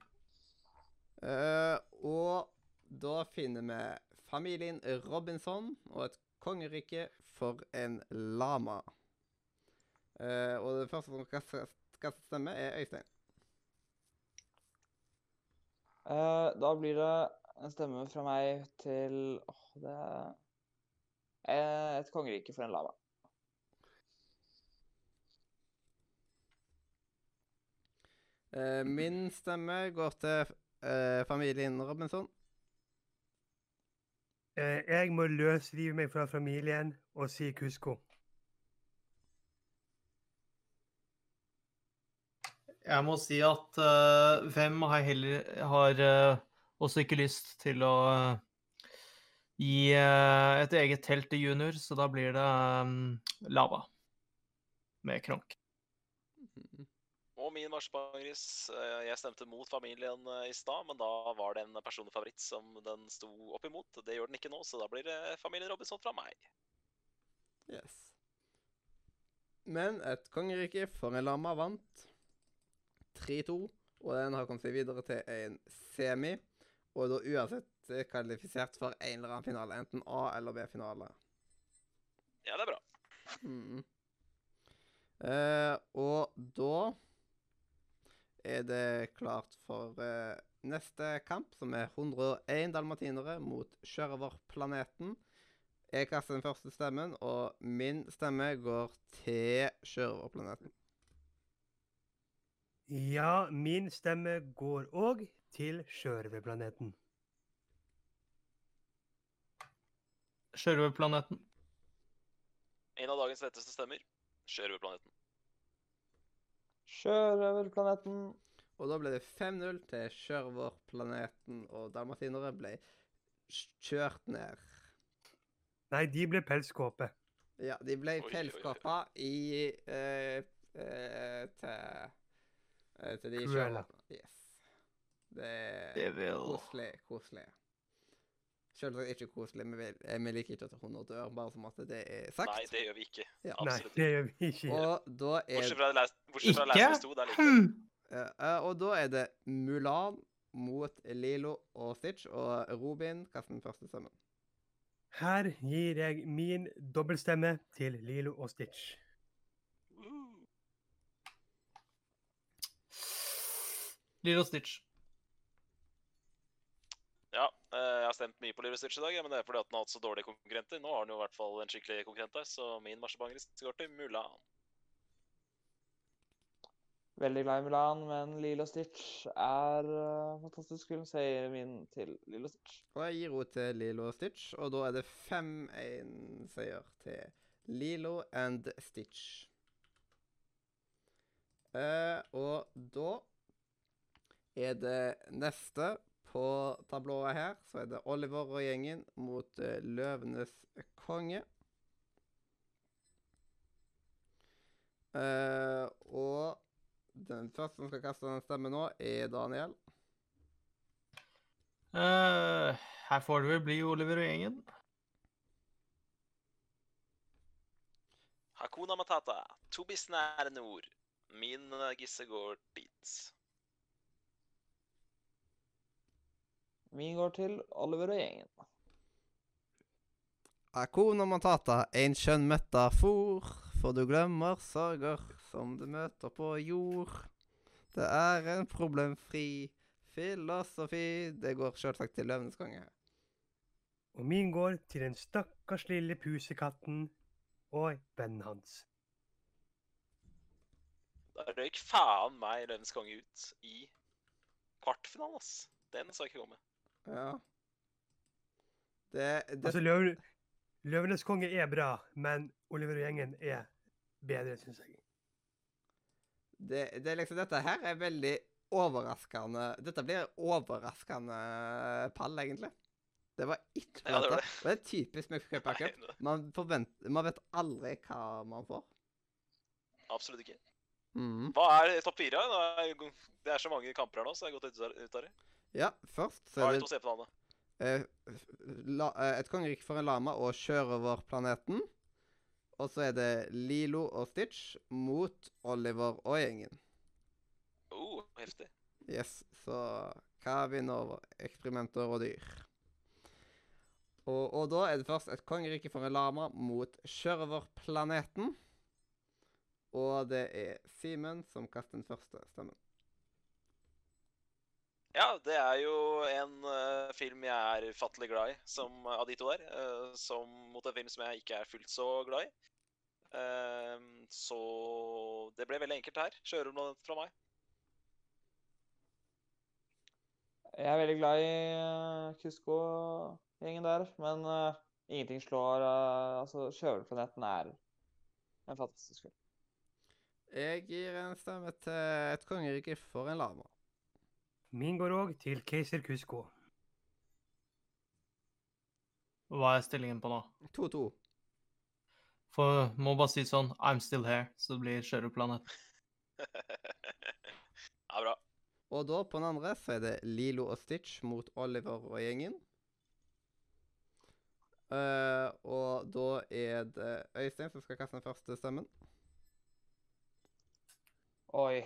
Eh, og da finner vi familien Robinson og et kongerike for en lama. Uh, og det første som skal skal stemme, er Øystein. Uh, da blir det en stemme fra meg til åh, det er eh, et kongerike for en lama. Min stemme går til eh, familien Robinson. Eh, Jeg må løsrive meg fra familien og si Kusko. Jeg må si at uh, hvem har heller har også ikke lyst til å gi et eget telt til junior, så da blir det um, lava med kronk. Min marsjbangris. eh, Jeg stemte mot familien eh, i stad, men da var det en personlig favoritt som den sto opp imot. Det gjør den ikke nå, så da blir det familien Robinson fra meg. Yes. Men et kongerike for en lama vant 3-2, og den har kommet seg videre til en semi. Og da uansett eh, kvalifisert for en eller annen finale, enten A- eller B-finale. Ja, det er bra. Mm. Eh, og da er det klart for eh, neste kamp, som er 101 dalmatinere mot Sjørøverplaneten. Jeg kaster den første stemmen, og min stemme går til Sjørøverplaneten. Ja, min stemme går òg til sjørøverplaneten. Sjørøverplaneten. En av dagens letteste stemmer. Sjørøverplaneten. Sjørøverplaneten. Og da ble det 5-0 til Sjørøverplaneten, og dalmatinere ble kjørt ned. Nei, de ble pelskåpe. Ja, de ble feilskappa i eh, eh, til eh, Til de Cruella. Yes. Det er koselig. Koselig. Selvsagt ikke koselig, vi, eh, vi liker ikke at hunder dør, bare som at det er sagt. Nei, det gjør vi ikke. Ja. Nei, det gjør vi ikke. Og da er Bortsett fra, det bortsett fra Ikke? 2, der jeg det. Hmm. Ja, og da er det Mulan mot Lilo og Stitch, og Robin kaster den første stemmen. Her gir jeg min dobbeltstemme til Lilo og Stitch. Lilo Stitch. Eh, jeg har stemt mye på Lilo Stitch i dag, men det er fordi at den har hatt så dårlige konkurrenter. Nå har den jo i hvert fall en skikkelig konkurrent der, så min marsipangris går til Mulan. Veldig glad i Mulan, men Lilo Stitch er uh, fantastisk film, så jeg gir min til Lilo Stitch. Og jeg gir henne til Lilo Stitch, og da er det 5-1-seier til Lilo and Stitch. Uh, og da er det neste på tablået her, så er det Oliver og gjengen mot uh, Løvenes konge. Uh, og den første som skal kaste en stemme nå, er Daniel. Uh, her får det vel bli Oliver og gjengen. Hakuna Matata, to bis nære nord. Min gisse går dit. Min går til Oliver og gjengen. Akona Matata, en skjønn metafor, for du glemmer sorger som du møter på jord. Det er en problemfri filosofi. Det går selvsagt til Løvenes konge. Og min går til den stakkars lille pusekatten og vennen hans. Da røyk faen meg Løvenes konge ut i kvartfinalen, ass. Den så jeg ikke komme. Ja. Det, det Altså, Løv, Løvenes konge er bra, men Oliver og gjengen er bedre, syns jeg. det, det er liksom Dette her er veldig overraskende Dette blir overraskende pall, egentlig. Det var ikke Ja, det var det. Det er typisk med Cup Cup. Man, man vet aldri hva man får. Absolutt ikke. Mm. Hva er topp fire? Det er, det så mange kamper her nå, så jeg har gått ut ut av det. Ja, først så Hva er de det to CP-navnene? eh, la, eh, Et kongerike for en lama og kjøre over planeten. Og så er det Lilo og Stitch mot Oliver og gjengen. Oh, heftig. Yes, så hva vinner over eksperimenter og dyr? Og, og da er det først et kongerike for en lama mot sjørøverplaneten. Og det er Simen som kaster den første stemmen. Ja, det er jo en uh, film jeg er ufattelig glad i, som av de to der. Uh, som mot en film som jeg ikke er fullt så glad i. Uh, så det ble veldig enkelt her. Kjører fra meg. Jeg er veldig glad i uh, Kusko-gjengen der, men uh, ingenting slår uh, Altså, Sjøørnplaneten er en fantastisk film. Jeg gir en stemme til et kongerike for en lama. Min går òg til keiser Kusko. Hva er stillingen på nå? 2-2. For må bare si sånn I'm still here, så det blir Sjørøverplanet. *laughs* ja, bra. Og da på den andre så er det Lilo og Stitch mot Oliver og gjengen. Uh, og da er det Øystein som skal kaste den første stemmen. Oi.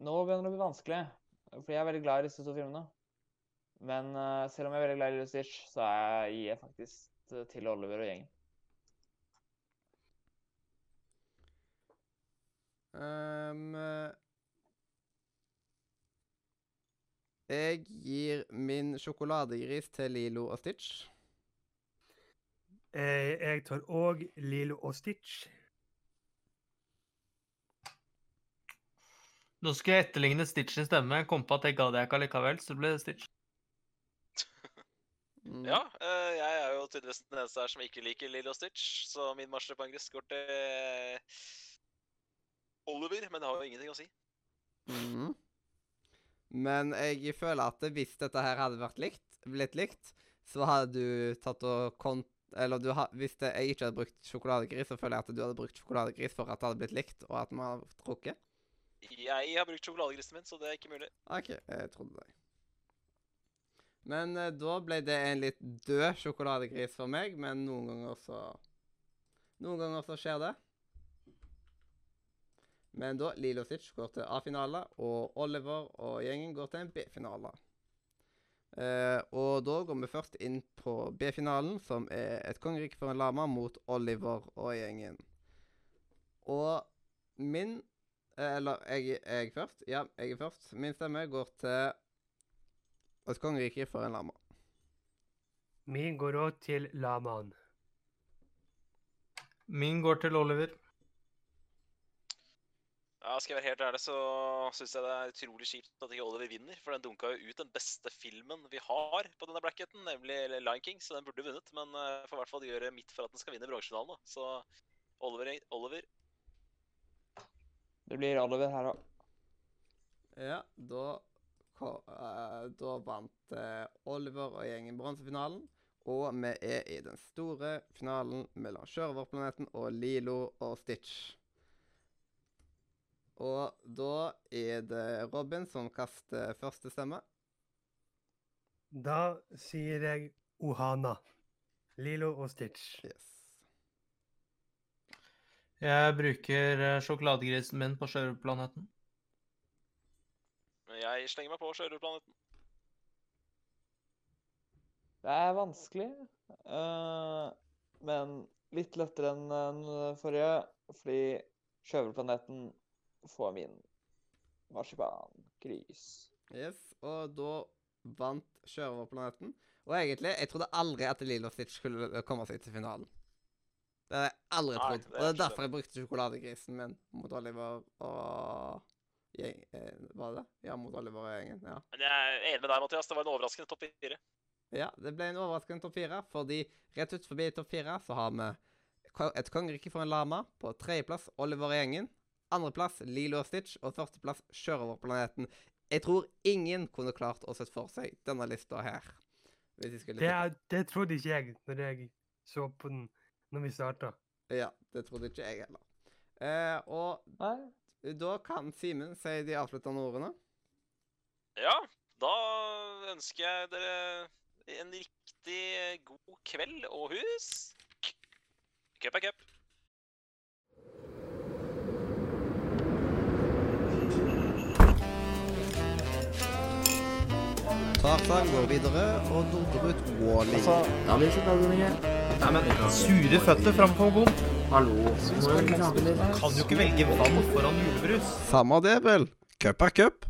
Nå begynner det å bli vanskelig, fordi jeg er veldig glad i disse to filmene. Men uh, selv om jeg er veldig glad i Lilo Stitch, så er jeg, gir jeg faktisk eh, til Oliver og gjengen. Ehm, eh, jeg gir min sjokoladegris til Lilo og Stitch. Eh, jeg tar òg Lilo og Stitch. Nå skulle jeg etterligne Stitch sin stemme. Jeg kom på at jeg gadd jeg ikke allikevel, så det ble Stitch. Mm. Ja, eh, jeg er jo tydeligvis den eneste her som ikke liker Lilo Stitch, så min marsipangris går til Oliver, men det har jo ingenting å si. Mm. Men jeg føler at hvis dette her hadde vært likt, blitt likt, så hadde du tatt og kont Eller du har, hvis det, jeg ikke hadde brukt sjokoladegris, så føler jeg at du hadde brukt sjokoladegris for at det hadde blitt likt, og at vi hadde drukket. Jeg har brukt sjokoladegrisen min, så det er ikke mulig. OK, jeg trodde det. Men eh, da ble det en litt død sjokoladegris for meg, men noen ganger så Noen ganger så skjer det. Men da Lilo Sitch går til A-finale, og Oliver og gjengen går til en B-finale. Eh, og da går vi først inn på B-finalen, som er Et kongerike for en lama mot Oliver og gjengen. Og min Eller jeg, jeg først. Ja, jeg er først. Min stemme går til Et kongerike for en lama. Min går òg til lamaen. Min går til Oliver. Ja, skal jeg være helt ærlig, så syns jeg det er utrolig kjipt at ikke Oliver vinner. For den dunka jo ut den beste filmen vi har på denne blackheten, nemlig Lion King, så den burde vunnet. Men jeg får i hvert fall gjøre mitt for at den skal vinne bronsefinalen. Så Oliver, Oliver Det blir Oliver her òg. Ja, da eh, Da vant eh, Oliver og gjengen bronsefinalen. Og vi er i den store finalen mellom Sjørøverplaneten og Lilo og Stitch. Og da er det Robin som kaster første stemme. Da sier jeg Ohana. Lilo og Stitch. Yes. Jeg bruker eh, sjokoladegrisen min på sjørøverplaneten. Jeg slenger meg på sjørøverplaneten. Det er vanskelig, eh, men litt lettere enn den forrige, fordi Sjøvelplaneten får min marsipangris. yes. Og da vant Sjørøverplaneten. Og egentlig, jeg trodde aldri at Lilo Stitch skulle komme seg til finalen. Det hadde jeg aldri Nei, trodd. Og det er derfor jeg brukte sjokoladegrisen min mot Oliver og gjeng... Eh, var det det? Ja, mot Oliver og gjengen. Ja. Men jeg er enig med deg, Mathias. Det var en overraskende topp fire. Ja, det ble en overraskende topp fire, fordi rett ut forbi topp fire så har vi et kongerike for en lama. På tredjeplass Oliver og gjengen. Andreplass Lilo og Stitch. Og førsteplass Sjørøverplaneten. Jeg tror ingen kunne klart å sette for seg denne lista her. Hvis de skulle Det, er, det trodde ikke jeg når jeg så på den når vi starta. Ja, det trodde ikke jeg heller. Eh, og Nei, da kan Simen si de avsluttende ordene. Ja, da ønsker jeg dere en riktig god kveld og husk Cup er cup. Tarzan går videre og durer ut Wally. altså dagordninger. Nei, men Sure føtter framfor bom. Hallo. Kan jo ikke velge vann foran julebrus. Samme det, vel. Cup er cup.